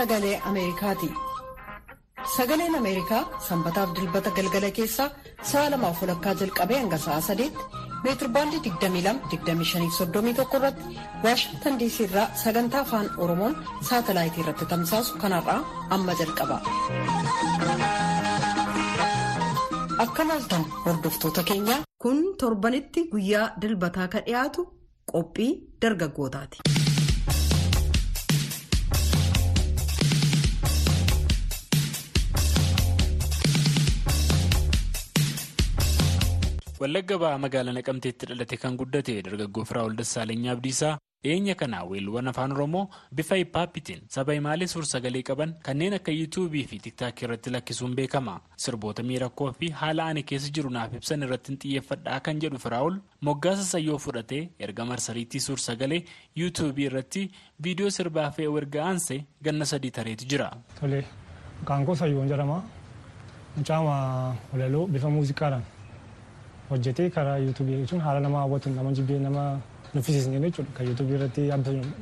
Sagalee Ameerikaati. Sagaleen Ameerikaa sanbataaf dilbata galgala keessaa sa'a lamaaf walakkaa jalqabee hanga sa'a sadeetti meetirbaandii 22-25-31 irratti Waashintan Diisii irraa sagantaa afaan Oromoon saatalaayitii irratti tamsaasu kanarraa amma jalqaba. Akka maaltan hordoftoota keenyaa. Kun torbanitti guyyaa dilbataa ka dhiyaatu qophii dargaggootaati. Wallagga ba'aa magaalaa Naqamteetti dhalate kan guddate dargaggoo Firaa'ol Dassaalany Abdiisaa dhiyeenya kana weelluuwwan afaan Oromoo bifa hippaappitiin saba himaalee suur-sagalee qaban kanneen akka yuutuubii fi tiktaakii irratti lakkisuun beekama. Sirboota miirakkoo fi haala ani keessa jiru naaf ibsan irratti xiyyeeffadhaa kan jedhu Firaa'ol moggaasa sayyoo fudhatee erga marsariitii suur-sagalee yuutuubii irratti viidiyoo sirbaa fe'uu erga aansee ganna sadii tareetu jira. Maqaan koo Sayyoon jedhama. Mucaama walaloo bifa muuziqaadhaan hojjetee karaa yuutuubii jechuun haala nama hawwatuun nama jibbee nama nuffisiisne jechuudha. Kan yuutuubii irratti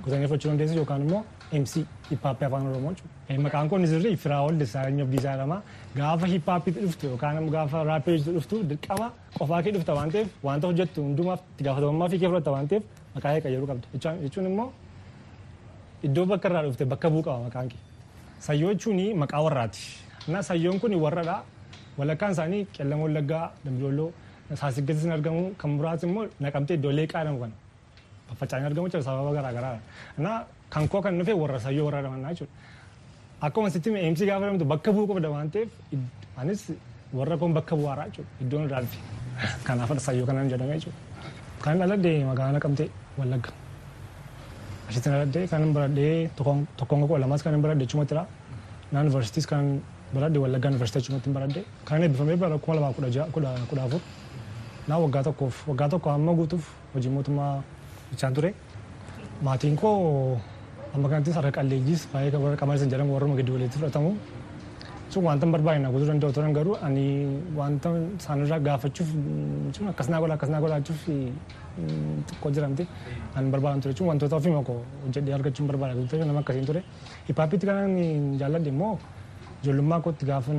gotanii fudhachuu dandeessu yookaan immoo MC hiphaappii afaan oromoo jechuudha. Maqaan koo Nizirri Firaa'ol Dassaalany Abdiisaa jedhama. Gaafa hiphaappiitti dhuftu yookaan gaafa raappeejitti dhuftu dirqama qofaa kee dhufta waan ta'eef wanta hojjettu hundumaaf itti gaafatamummaa fi kee fudhatta waan ta'eef maqaa kee qayyaruu qabda. Jechuun immoo iddoo bakka irraa dhufte bakka bu'u qaba maqaan kee. Sayyoo jechuun maqaa warraati. Na sayyoon kun warradha. Walakkaan isaanii qellama wallaggaa dambidolloo saasiggattis argamu kan muraasni immoo naqamtee iddoolee qaadhamu kana faffaca'anii argamu jechuudha sababa garaa garaadha. Na kan koo kan dhufe warra sayyoo warra dhamannaa jechuudha. Akkuma sitti MC gaafa jedhamtu bakka bu'uu qabda waan ta'eef anis warra koon bakka bu'aaraa jechuudha iddoon irraa dhufe. Kanaaf sayyoo kanaan jedhame jechuudha. Kan dhaladde magaalaa naqamtee wallagga. Ashitti dhaladde kan baradhee tokkoon koo lamaas kan baradhe jechuumattidha. Naan yuunivarsiitiis kan baradhe wallaggaa yuunivarsiitii jechuumatti baradhe. Kan eebbifamee bara kuma lamaa kudha afur. Naa waggaa tokkoof waggaa tokko hamma guutuuf hojii mootummaa bichaan ture. Maatiin koo amma kanatti sarara qalleeyyiis baay'ee warra qaama isa jedhamu warra gadi walitti fudhatamu. Sun wanta barbaade na guutuu danda'u turan garuu ani wanta isaanirraa gaafachuuf jechuun akkas naa godha akkas naa godhaachuuf xiqqoo jiramte ani barbaadan ture jechuun wantoota ofii mako hojjedhee argachuun barbaada guutuu nama akkasiin ture. Hippaappiitti kan jaalladhe immoo ijoollummaa kootti gaafa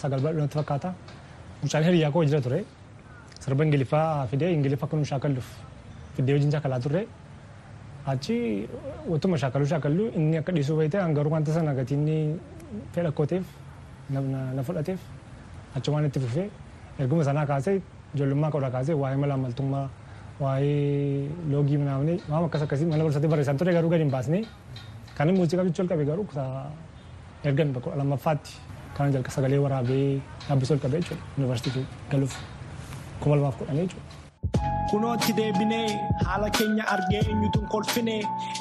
sagal bal'inatti fakkaata. Mucaan hiriyaa koo jira ture. Sirba Ingiliffaa fidee Ingiliffa akka nu shaakalluuf fidee wajjin shaakalaa turre. Achi utuma shaakaluu shaakallu inni akka dhiisuu bayte garuu wanta sana gatiin fedha kooteef na fudhateef achumaan itti fufee erguma sanaa kaasee ijoollummaa kodha kaasee waa'ee mala ammaltummaa waa'ee loogii manaamne waan akkas akkasii mana barsiisatti barreessan ture garuu gadi hin baasne kan muuziqaa jechuu ol qabe garuu ergan bakka lammaffaatti kan jalqa sagalee waraabee dhaabbisuu ol qabe jechuudha yuunivarsiitii galuuf kuma lamaaf kudhanii jechuudha. Kunootti deebinee haala keenya argee eenyutu kolfine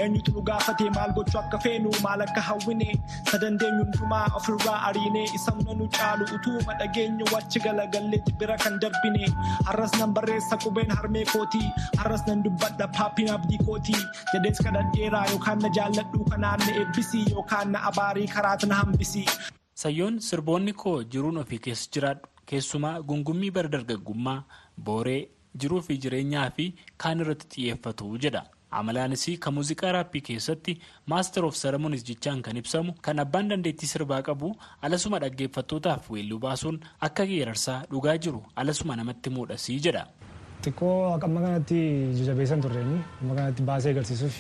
eenyutu nu gaafate maal gochuu akka feenu maal akka hawwine sadandeenyu hundumaa ofirraa ariinee isamna nu caalu utuuma dhageenyu wachi galagalleetti bira kan darbine har'as nan barreessa qubeen harmee kootii har'as nan dubbadha paappiin abdii kootii jedhees kadhadheeraa yookaan na jaalladhu kanaan na eebbisii yookaan na abaarii karaat na hambisii. Sayyoon sirboonni koo jiruun ofii keessa jiraadhu keessumaa gungummii bara dargaggummaa booree. jiruu fi jireenyaa fi kaan irratti xiyyeeffatu jedha amalaanis kan muuziqaa raappii keessatti maaster of saramonis jechaan kan ibsamu kan abbaan dandeettii sirbaa qabu alasuma dhaggeeffattootaaf weelluu baasuun akka geerarsaa dhugaa jiru alasuma namatti muudhasii jedha. Xiqqoo amma kanatti jajjabeessan turreeni amma kanatti baasee agarsiisuuf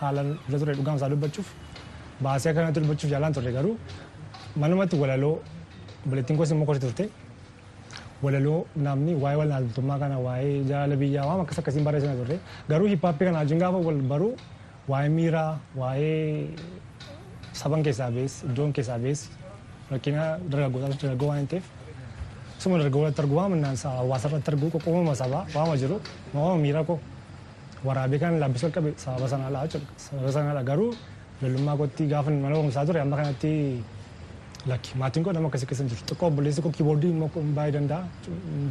haala irra ture dhugaamsaa dubbachuuf baasee akkanatti dubbachuuf jaalaan turre garuu manumatti walaloo bulettiin koos immoo kooti turte. walaloo namni waa'ee walnaaltummaa kana waa'ee jaalala biyyaa waan akkas akkasiin barreessina turre garuu hiphaappii kana wajjin gaafa wal baruu waa'ee miiraa waa'ee saban keessaa bees iddoon keessaa bees rakkina dargaggootaa dargaggoo waan ta'eef suma dargaggoo irratti arguu waan hawaasa irratti arguu qoqqoomama sabaa waama jiru waama miira koo waraabee kan laabbisuu qabe sababa sanaa sababa sanaa garuu ijoollummaa kootti gaafa mana barumsaa ture amma kanatti lakki maatiin koo nama akkasii keessa jiru xiqqoo obboleessi koo kiiboordii baay'ee danda'a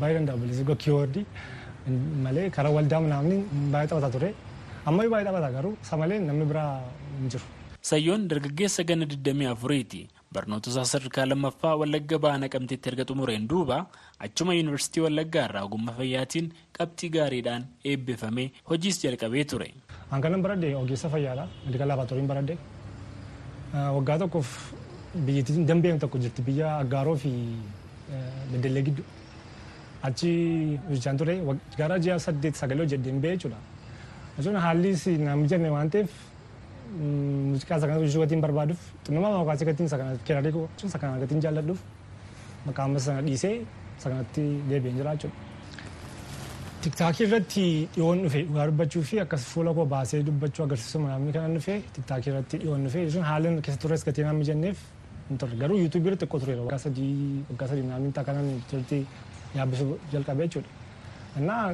baay'ee danda'a obboleessi koo kiiboordii malee karaa waldaa naamni baay'ee taphata ture amma baay'ee taphata garuu isa malee namni biraa hin jiru. Sayyoon dargaggeessa ganna 24ti. Barnoota isaa sadarkaa lammaffaa Wallagga Ba'aa Naqamteetti erga xumureen duuba achuma yuunivarsiitii Wallaggaa irraa ogummaa fayyaatiin qabxii gaariidhaan eebbifamee hojiis jalqabee ture. Hanqanan baradhe ogeessa fayyaadha. Meedikaal laabaatoorii baradhe. waggaa tokkoof biyyattiin dambeen tokko jirti biyya aggaaroo fi beddellee gidduu achi hojjechaan ture gara ji'a saddeet sagalee hojjedheen ba'e jechuudha. Jechuun haalli na mijanne waan ta'eef muuziqaa isa kanatti hojjechuu gatiin barbaaduuf xummaa maqaasii gatiin isa kanatti kiraarii isa kana gatiin jaalladhuuf maqaa amma sana dhiisee isa kanatti deebi'een jira jechuudha. Tiktaakii irratti dhiyoon dhufe dhugaa dubbachuu fi akkas fuula koo baasee dubbachuu agarsiisu namni kanan dhufe tiktaakii irratti dhiyoon dhufe jechuun haalli keessa tures gatii nama mijanneef hin turre garuu yuutuubii irratti xiqqoo ture waggaa sadii waggaa sadii namni ta'a kanan turtii yaabbisuu jalqabee jechuudha. Innaa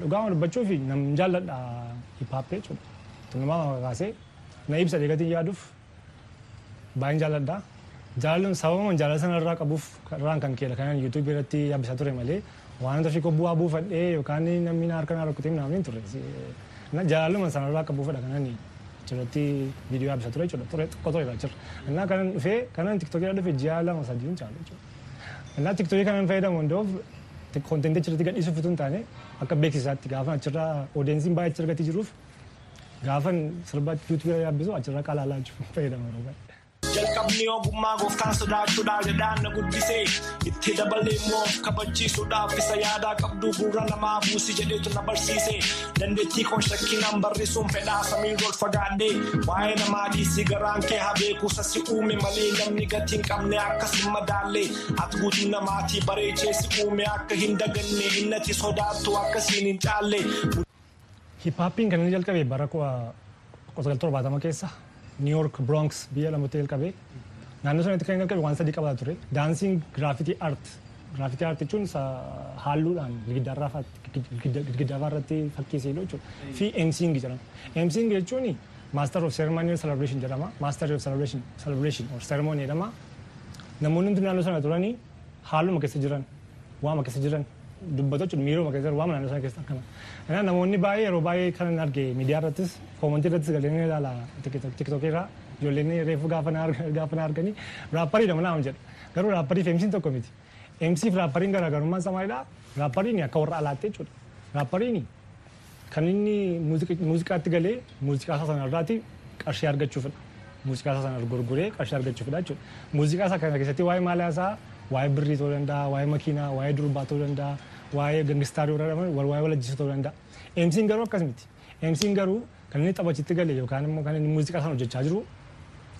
dhugaa dubbachuu fi nam jaalladha hiphaappee jechuudha. Tunumaa kaasee na ibsa deegatiin yaaduuf baay'een jaalladha. Jaalalluun sababa jaalala sana irraa qabuuf irraan kan keela kanan yuutuubii irratti yaabbisaa ture malee waan fi bu'aa buufadhee yookaan namni na harka na rukkutee naaf hin turre. Jaalalluma sana irraa qabuufadha kanan achirratti viidiyoo yaabbisaa ture jechuudha. Xiqqoo ture achirra. Innaa kanan dhufee kanan tiktookii irra dhufee ji'a lama sadii hin caalu jechuudha. Innaa tiktookii kanan fayyadamu hundoof kontentii achirratti gadhiisuuf utuu hin taane akka beeksisaatti gaafa achirraa oodeensiin baay'ee achirra gatii jiruuf gaafan sirba yuutuubii yaabbisu achirra qalaalaa fayyadamu yeroo baay'ee. Jalqabni ogummaa gooftaan sodaachuudhaaf jedhaan na guddisee itti dabalee immoo kabachiisuudhaaf isa yaadaa qabdu gurra namaa buusi jedheetu na barsiise dandeettii koon shakkinaan barrisuun fedhaa samii ol fagaadhee waa'ee namaa dhiisii garaan kee habeeku sasi uume malee namni gatii hin qabne akkas hin madaallee ati guutuu namaatii bareechee si uume akka hin daganne innati sodaattu akkasiin hin caalle. Hippaappiin kan inni jalqabe bara kudha sagal torbaatama keessa York Bronx biyya lamatti jalqabee naannoo sanatti kan jalqabe waan sadii qabaa ture daansiing giraafitii art giraafitii art jechuun halluudhaan girgiddaa irratti fakkiisee jechuudha fi emsiing jedhama emsiing jechuun master of ceremonial celebration jedhama master of celebration celebration or ceremony jedhama namoonni hundi naannoo sana turanii haaluma keessa jiran waama keessa jiran dubbatu jechuudha miiruma keessa jiran waama naannoo sana keessa akkana. Kanaaf namoonni baay'ee yeroo baay'ee kan arge miidiyaa irrattis koomantii irrattis galee ni ilaala tiktookii irraa ijoolleen reefu gaafa na arganii raapparii dha naam jedha garuu raapparii fi emsiin tokko miti. Fi raappariin garaagarummaan isaa maalidha? Raappariin akka warra alaatti jechuudha. Raappariin kan inni muuziqaatti galee muuziqaa isaa sana irraati qarshii argachuufidha. Muuziqaa isaa sana gurguree qarshii argachuufidha jechuudha. Muuziqaa isaa kana keessatti waa'ee maalii isaa waa'ee birrii ta'uu danda'a, waa'ee makiinaa, waa'ee durbaa ta'uu danda'a, waa'ee gangistaarii waa'ee walajjisuu ta'uu danda'a. MC'n garuu akkas miti. MC'n garuu kan inni taphachitti galee yookaan immoo kan inni muuziqaa sana hojjechaa jiru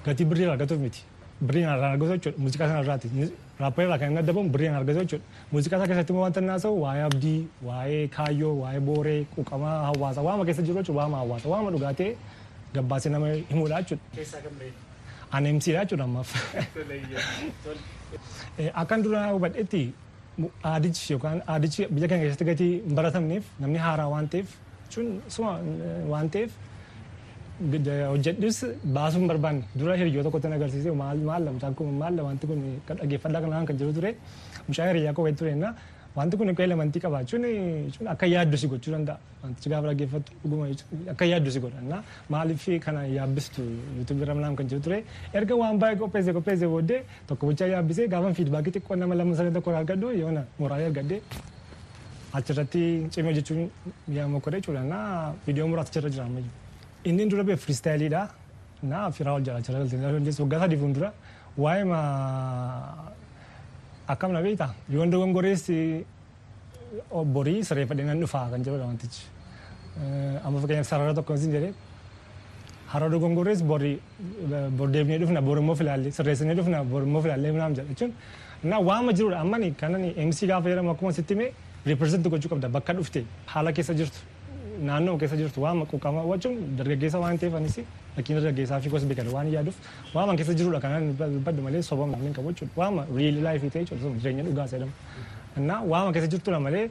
gatii birrii argatuuf miti. Birrii irraa argatu jechuudha. Muuziqaa sana irraati. Raapparii irraa kan inni adda bahu birrii argatu jechuudha. Muuziqaa isaa keessatti immoo wanta naasa'u waa'ee abdii, waa'ee kaayyoo, waa'ee booree, quuqamaa hawaasaa waama keessa jiru jechuudha. Waama hawaasaa, waama dhugaatee gabbaasee nama himuudha jechuudha. Keessaa kan biree. An MC'dha jechuudha ammaaf. Akkan dura hubadhetti aadichi yookaan aadichi biyya keenya keessatti gatii hin baratamneef namni haaraa waan ta'eef jechuun suma waan ta'eef hojjedhus baasuu hin barbaanne dura hiriyyoo tokkotti na agarsiise maal maal mucaan kun maal wanti kun dhaggeeffadhaa kanaan kan jiru ture mucaa hiriyyaa koo ture na wanti kun akka elementii qabaachuun akka yaaddu si gochuu danda'a. Wantichi gaafa dhaggeeffattu dhuguma akka yaaddu si godha. Maaliif kana yaabbistu? Yuutuubii irra naam kan jiru ture. Erga waan baay'ee qopheesse qopheesse booddee tokko bichaa yaabbisee gaafa fiidbaakii xiqqoo nama lama sadii tokko argadhu yoona moraalee argadhee achirratti cimee jechuun yaamuu godhe jechuudha. Na viidiyoo muraasa achirra jira ammayyuu. inni dura bee firistaayiliidha na firaa ol jala jala galtee. Waggaa sadii fuuldura. Waa'ee akkam na beekta yoon dogongorees borii sirreeffadhee nan dhufaa kan jedhudha wantichi amma fakkeenyaaf sarara tokko sin jedhee hara dogongorees borii bor deebinee dhufna bor immoo filaallee sirreessinee dhufna bor immoo filaallee naam jedha jechuun na waama jirudha ammani kanan MC gaafa jedhamu akkuma sitti mee riipireezenti gochuu qabda bakka dhufte haala keessa jirtu naannoo keessa jirtu waama quuqama wachuun dargaggeessa waan ta'eef anis fakkiin dargaggeessaa fi gosa beekatu waan yaadduuf waama keessa jirudha kanaan baddu malee sobama namni qabu jechuudha waama riil laayifii ta'e jechuudha jireenya dhugaa jedhamu. Innaa waama keessa jirtudha malee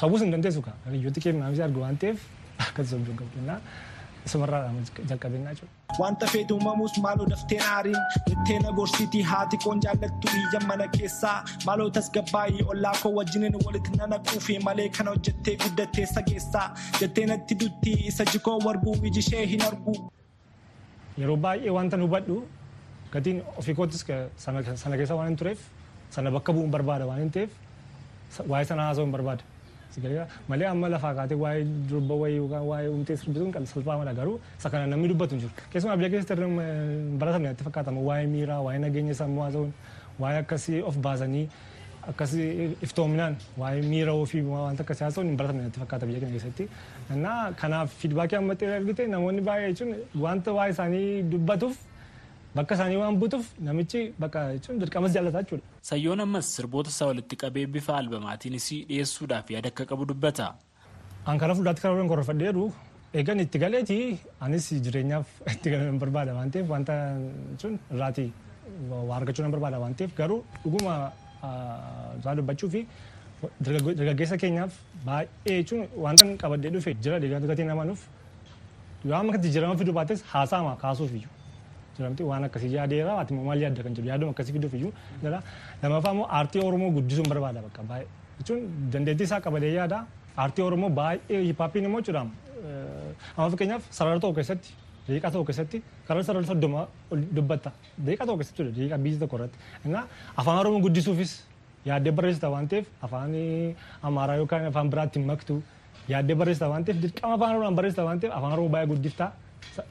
sobuus hin dandeessu kaa hiriyooti kee naamsi argu waan ta'eef akkasii sobduu qabdu innaa isumarraa jalqabeenyaa jechuudha. Wanta feetu uumamus maaloo dafteen aariin jettee na gorsitii haati koon jaallattu iyya mana keessaa maaloo tasgabbaayii ollaa koo wajjiniin walitti nana quufee malee kana hojjettee guddattee sageessaa jettee natti dutti isa jikoo warbuu iji ishee hin argu. Yeroo baay'ee wanta nu hubadhu gatiin ofii kootis sana keessa waan hin tureef sana bakka bu'uun barbaada waan hin ta'eef waa'ee sana haasa'uu hin barbaada. malee amma lafaa kaatee waa'ee durba wayii yookaan waa'ee umtee sirbituun kan salphaamaadha garuu isa kana namni dubbatu hin jiru. Keessumaa biyya keessatti baratamne natti fakkaatama waa'ee miiraa waa'ee nageenya sammuu haa ta'uun waa'ee akkasii of baasanii akkasii iftoominaan waa'ee miira ofii wanta akkasii haa ta'uun hin baratamne natti fakkaata biyya keenya keessatti. Kanaaf fiidbaakii amma ta'e argite namoonni baay'ee jechuun wanta waa'ee isaanii dubbatuuf bakka isaanii waan butuuf namichi bakka jechuun dirqamas jaallataa jechuudha. Sayyoon ammas sirboota isaa walitti qabee bifa albamaatiinis dhiyeessuudhaaf yaada akka qabu dubbata. An karaa fuulduraatti karaa waliin korrofadheeru eegan itti galeeti anis jireenyaaf itti galuu nan barbaada waan ta'eef wanta jechuun irraati waa argachuu nan barbaada waan ta'eef garuu dhuguma isaa dubbachuu fi dargaggeessa keenyaaf baay'ee jechuun wanta qabadhee dhufe jira gatii nama nuuf yoo amma kan jijjiirama fiduu baates haasaama kaasuuf iyyuu. jedhamti waan akkasii yaadeera ati maal yaadda kan jedhu yaaduma akkasii fiduuf iyyuu jira lammaffaa immoo aartii oromoo guddisuun barbaada bakka. Baay'ee jechuun dandeettii isaa qabatee yaada aartii oromoo baay'ee hiippaappiin immoo jedhama amma fakkeenyaaf sarara tokko keessatti daqiiqaa tokko keessatti karaa sarara soddoma dubbatta daqiiqaa tokko keessatti daqiiqaa biyya tokko irratti innaa afaan oromoo guddisuufis yaaddee barreessita waan ta'eef afaan amaaraa yookaan afaan biraatti maktu yaaddee barreessita waan ta'eef dirqama afaan oromoo barreessita waan ta'eef afaan oromoo baay'ee guddiftaa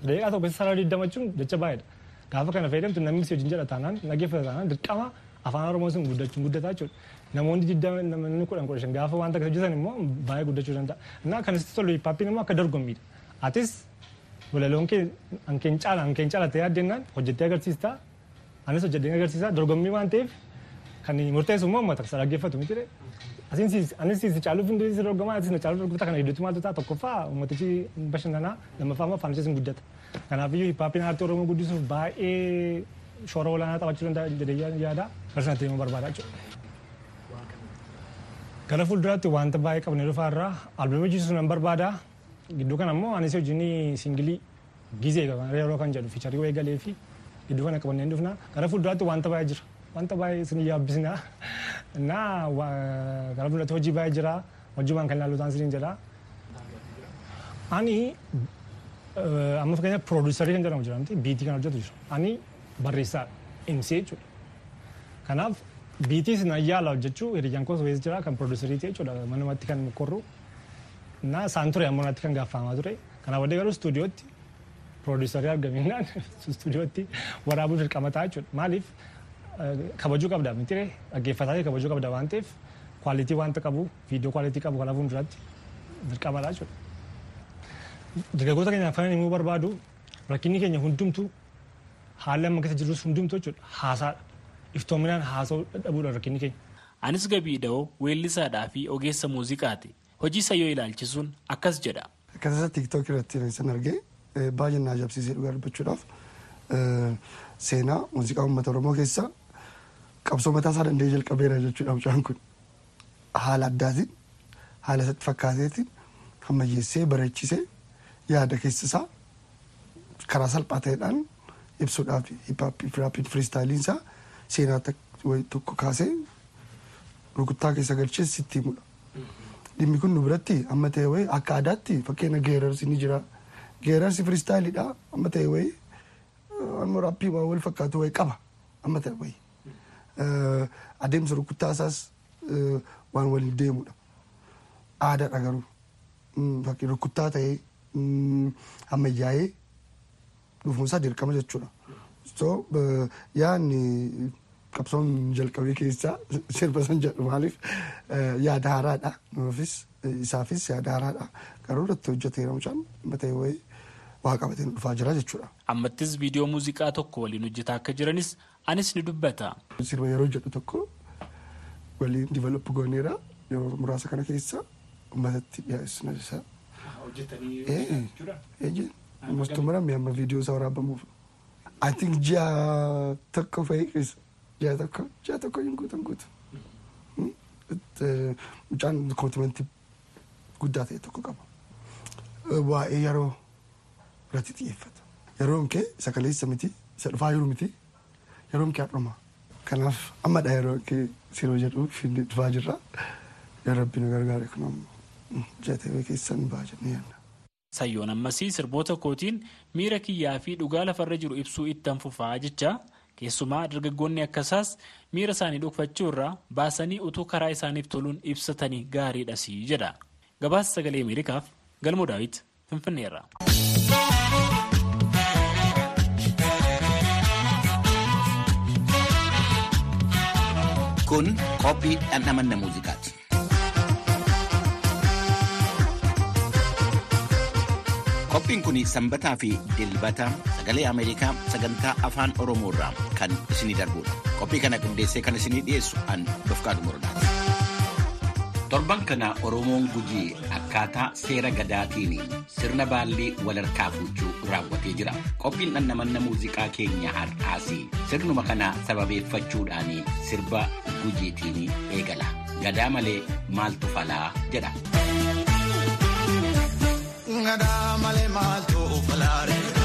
daqiiqaa tokko keessatti sarara digdamachuun jecha baay'eedha. gaafa kana fayyadamtu namni si wajjin jedha taanaan dhaggeeffata taanaan dirqama afaan oromoo sun guddachuun guddataa jechuudha. Namoonni digdama namni kudhan kudha gaafa wanta akkasii hojjetan immoo baay'ee guddachuu danda'a. Innaa kanatti tolu hiippaappiin immoo akka dorgommiidha. Atis walaloon kee hankeen caala hankeen caala ta'ee addennaan hojjettee agarsiistaa anis hojjettee agarsiisaa dorgommii waan ta'eef kan murteessu immoo uummata isa dhaggeeffatu miti anis si caaluuf hundi si dorgomaa atis na caaluuf dorgomtaa kana hedduutu maaltu ta'a tokkoffaa uummatichi bashannanaa lammaffaa immoo afaan ishee guddata. Kanaafiyyuu hiippaappiin aartii oromoo guddisuuf baay'ee shoora olaanaa taphachuu danda'a jedhee yaada garsanatti immoo barbaada jechuudha. Gara fuulduraatti wanta baay'ee qabne dhufaa irraa albeemii hojjechiisuu nan barbaada. Gidduu kana immoo anis hojiin singilii gizee yeroo kan jedhu fiicharii wayii galee fi gidduu kana qabannee dhufna. Gara fuulduraatti wanta baay'ee jira. Wanta baay'ee isin yaabbisna. Naa gara fuulduraatti hojii baay'ee jira. Hojiiwwan kan ilaallu taasisan jedha. Ani amma fakkeenyaaf piroodiisarii kan jedhamu jira biitii kan hojjetu jiru. Ani barreessaa imsee jechuudha. Kanaaf biitii sin ayyaala hojjechuu hiriyyaan koos jira kan piroodiisarii ta'e jechuudha manumatti kan korru. Na isaan ture ammoo natti kan gaafamaa ture. Kanaaf waddee garuu istuudiyootti piroodiisarii argaminaan istuudiyootti waraabuuf dirqama ta'a jechuudha. Maaliif kabajuu qabda mitire dhaggeeffataa kabajuu qabda waan ta'eef kwaalitii wanta qabu viidiyoo kwaalitii qabu kanaaf fuulduratti dirqamadha jechuudha. dargaggoota keenyaaf kan himuu barbaadu rakkinni keenya hundumtu haalli amma keessa jirus hundumtu jechuudha haasaadha iftoominaan haasa'uu dadhabuudha rakkinni keenya. Anis gabii dha'oo weellisaadhaa fi ogeessa muuziqaati. Hojii isaa yoo ilaalchisuun akkas jedha. Akkasumas tiiktookii irratti san argee baay'ee na ajaa'ibsiisee dhugaa dubbachuudhaaf seenaa muuziqaa uummata Oromoo keessa qabsoo mataa isaa danda'ee jalqabeera jechuudha mucaan kun haala addaatiin haala isatti fakkaateetiin ammayyeessee bareechisee yaada keessisaa karaa salphaa ta'eedhaan ibsuudhaaf hiphaappii firaappiin firiistaayiliin isaa seenaa tokko kaasee rukuttaa keessa galchee sitti himudha. Dhimmi kun nu biratti amma ta'e wayii akka aadaatti fakkeenya geerarsi ni jira. Geerarsi firiistaayiliidha amma ta'e wayii amma raappii waan wal fakkaatu wayii qaba amma ta'e wayii. Adeemsa rukuttaa isaas waan waliin deemudha. Aadaadha garuu. Fakkii rukuttaa ta'ee ammayyaa'ee dhufuunsaa dirqama jechuudha. So yaadni qabsoon jalqabee keessaa sirba san jedhu maaliif yaada haaraadha. Nuufis isaafis yaada haaraadha. Garuu irratti hojjeteera mucaan matee wayii waa qabateen dhufaa jira jechuudha. Ammattis viidiyoo muuziqaa tokko waliin hojjetaa akka jiranis anis ni dubbata. Sirba yeroo jedhu tokko waliin diivaloppi gooneera yeroo muraasa kana keessa uummatatti dhiyeessina isaa. Hojjetanii Mustumara mi amma viidiyoo isaa waraabamuuf. I think ji'a tokko fa'i keessa ji'a tokko ji'a tokko hin guutan guutu. Mucaan kootimentii guddaa ta'e tokko qaba. Waa'ee yeroo irratti xiyyeeffata. Yeroon kee isa kaleessa miti isa dhufaa jiru miti yeroon kee hadhuma. Kanaaf ammadha yeroo kee siroo jedhu finni dhufaa jirra. Yaa rabbi nu gargaare kun ammoo ji'a ta'e keessan ba'a jennee yaadna. Sayyoon ammasii sirboota kootiin miira kiyyaa fi dhugaa lafarra jiru ibsuu ittan fufaa jecha keessumaa dargaggoonni akkasaas miira isaanii dhokfachuu irraa baasanii utuu karaa isaaniif toluun ibsatanii gaariidhas jedha gabaasa sagalee ameerikaaf galmoo daawit finfinneerra. kun qophii dhandhamanna muuziqaati. Qophiin kun sanbataa fi dilbata sagalee ameerikaa sagantaa afaan oromoo irraa kan isinii darbudha qophii kana qindeessee kan isinii dhiyeessu an dofqaadu murdaati. torban kana oromoon gujii akkaataa seera gadaatiin sirna baallii walharkaa fuuchuu raawwatee jira qophiin dhandhamanna muuziqaa keenya har'aas sirnuma kana sababeeffachuudhaan sirba gujiitiin eegala gadaa malee maaltu falaa jedha. Gadaa malee maaltu falaare.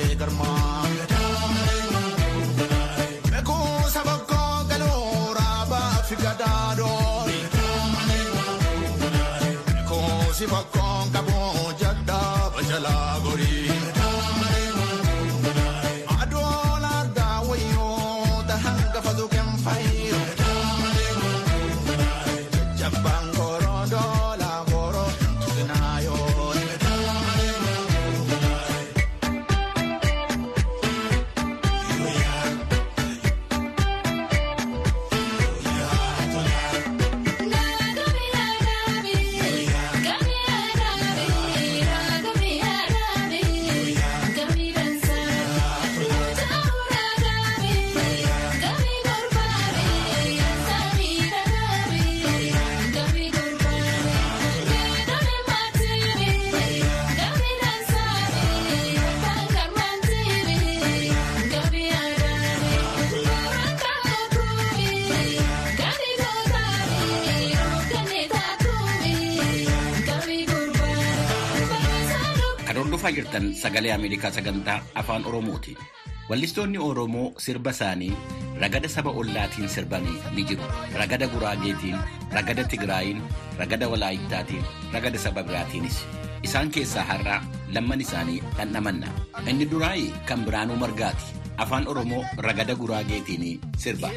Shayaabee Hordofaa jirtan sagalee Ameerikaa sagantaa afaan Oromooti. Wallistoonni Oromoo sirba isaanii ragada saba ollaatiin sirbanii ni jiru. Ragada Guraageetiin, ragada Tigraayin, ragada Walaayittaatiin, ragada saba biraatiinis. Isaan keessaa har'aa lamman isaanii dhandhamanna. Inni duraayi kan Biraanuu Margaati. Afaan Oromoo ragada Guraageetiin sirba.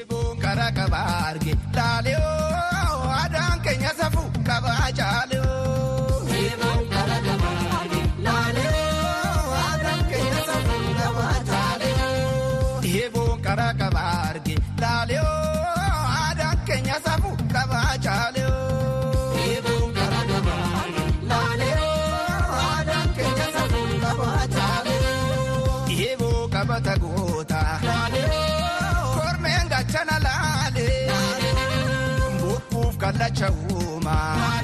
Bukkuuf kallacha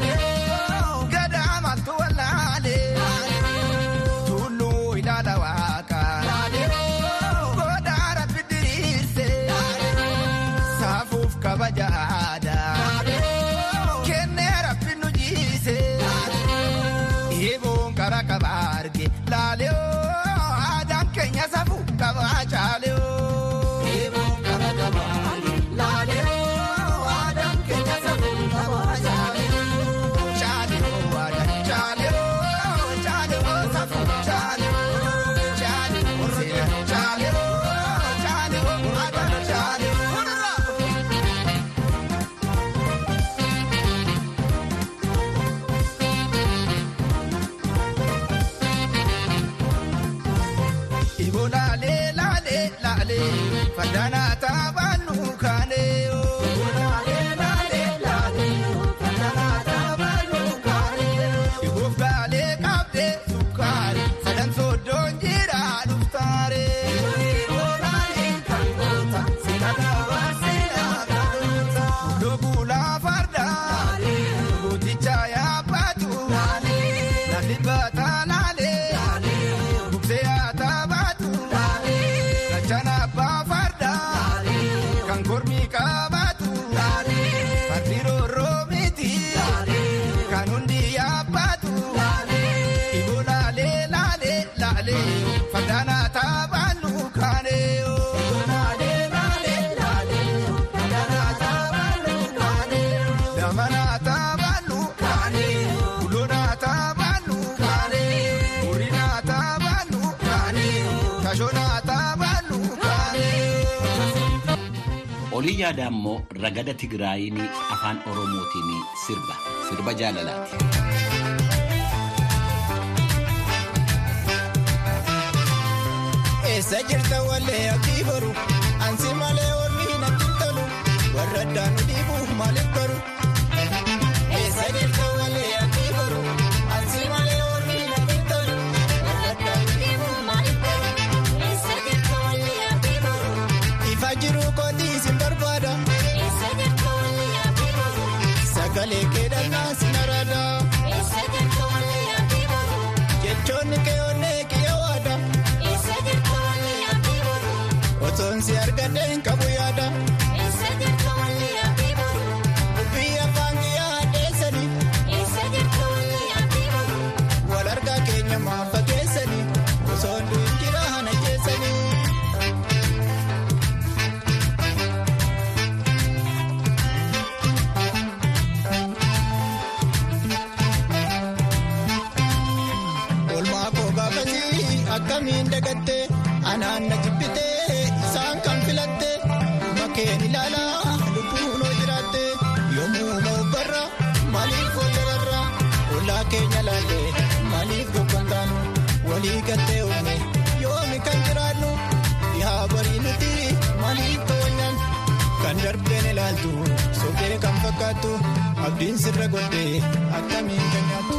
laalee faddanaa taaphaan Olii yaadaa immoo ragada Tigraayin afaan Oromootiin sirba sirba jaalalaati. Eessa jirta wallee ati boru? Ansi malee warri natti tolu warra addaan. abdiin sirra godhee akkamiin kan nyaattu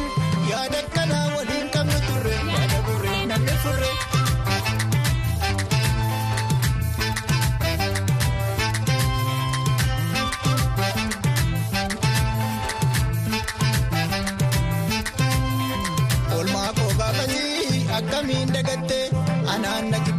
yaada akkanaa waliin kan nu turre yaada burree namni furre. Oolmaa koo baafanii akkamiin dagattee anaan naqee.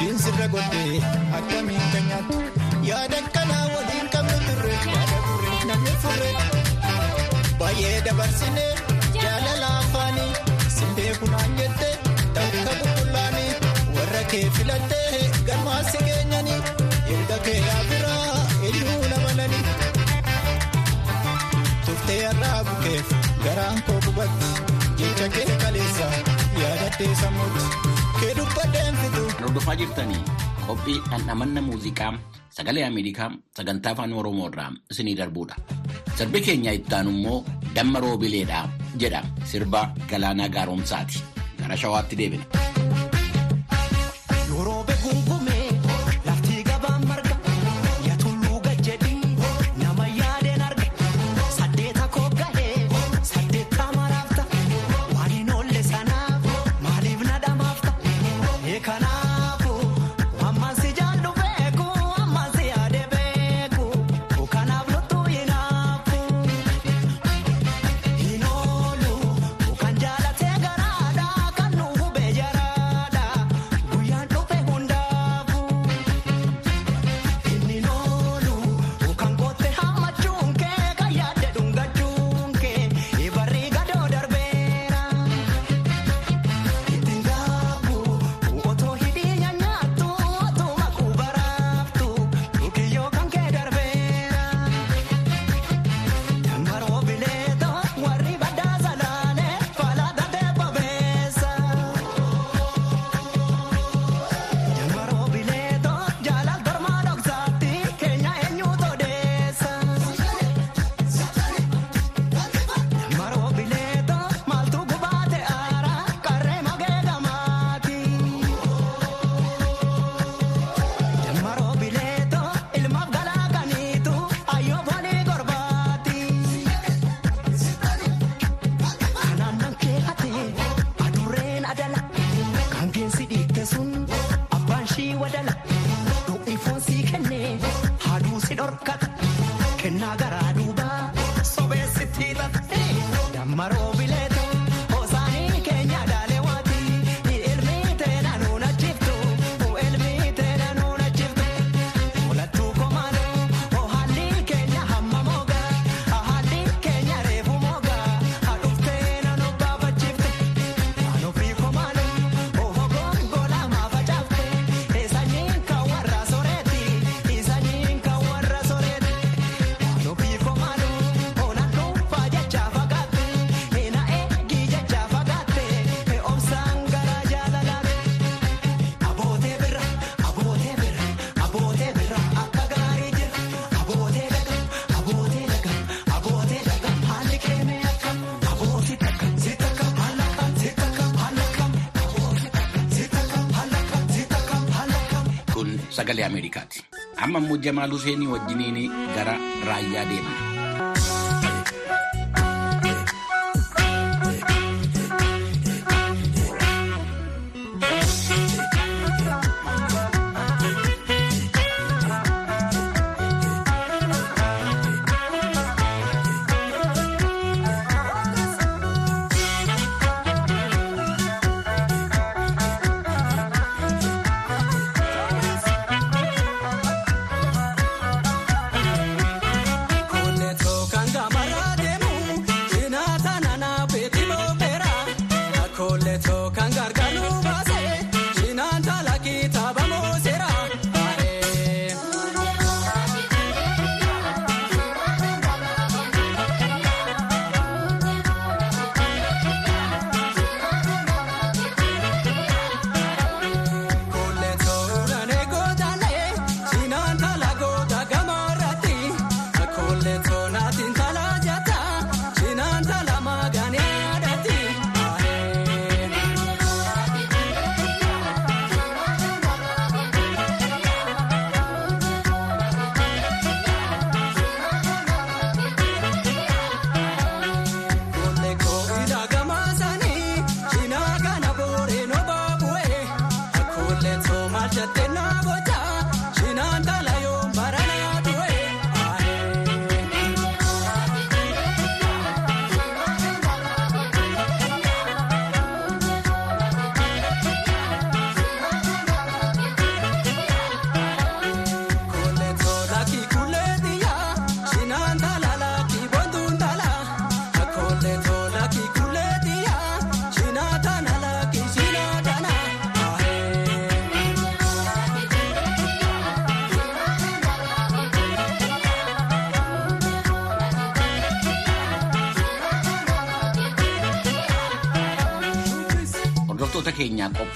diinsirra godhee akkamiin kan nyaattu yaada kanaa waliin qabnu turre yaada turre namni furre baay'ee dabarsinee jaalala afaanii simbee kunaan jettee takka bullaanii warra kee filattee galmaasi keenyanii erga kee biraa iyyuu lamalanii tuftee har'aa bukeef garaan koo gubatti. hordofaa jirtanii qophii dhandhamanna muuziqaa sagalee Ameerikaa sagantaa afaan Oromoo irraa isinii darbudha. Sirbi keenya ittaanu immoo damma roobileedha jedha sirba galaanaa gaaromsaati. Gara shawaatti deebina. Ameerikaati. Amma immoo Jamaal Huseenii wajjiniin gara raayyaa deemna.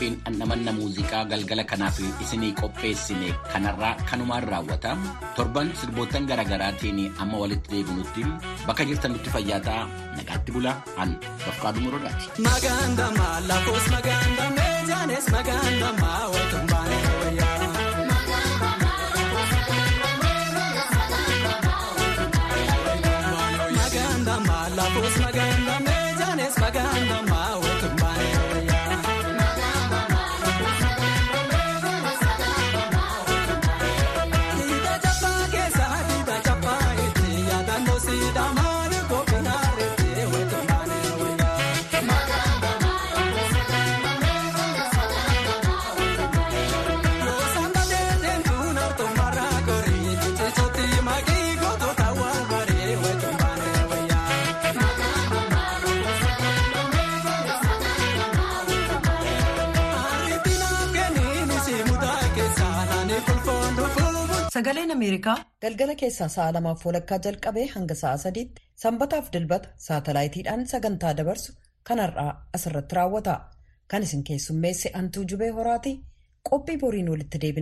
Qophiin dhandhamanna muuziqaa galgala kanaaf isinii qopheessine kanarraa kanumaan raawwata. Torban sirboottan garaagaraatiin amma walitti deebinutti bakka jirtan nutti fayyaa nagaatti bulaa an Bafqaaduu Morodaati. Ameerikaa galgala keessaa sa'a lamaaf walakkaa jalqabee hanga sa'a sadiitti sanbataaf dilbata saatalaayitiidhaan sagantaa dabarsu kanarraa asirratti raawwata. Kan isin keessummeesse Antuu Jubee Horaati qophii boriin walitti deebina.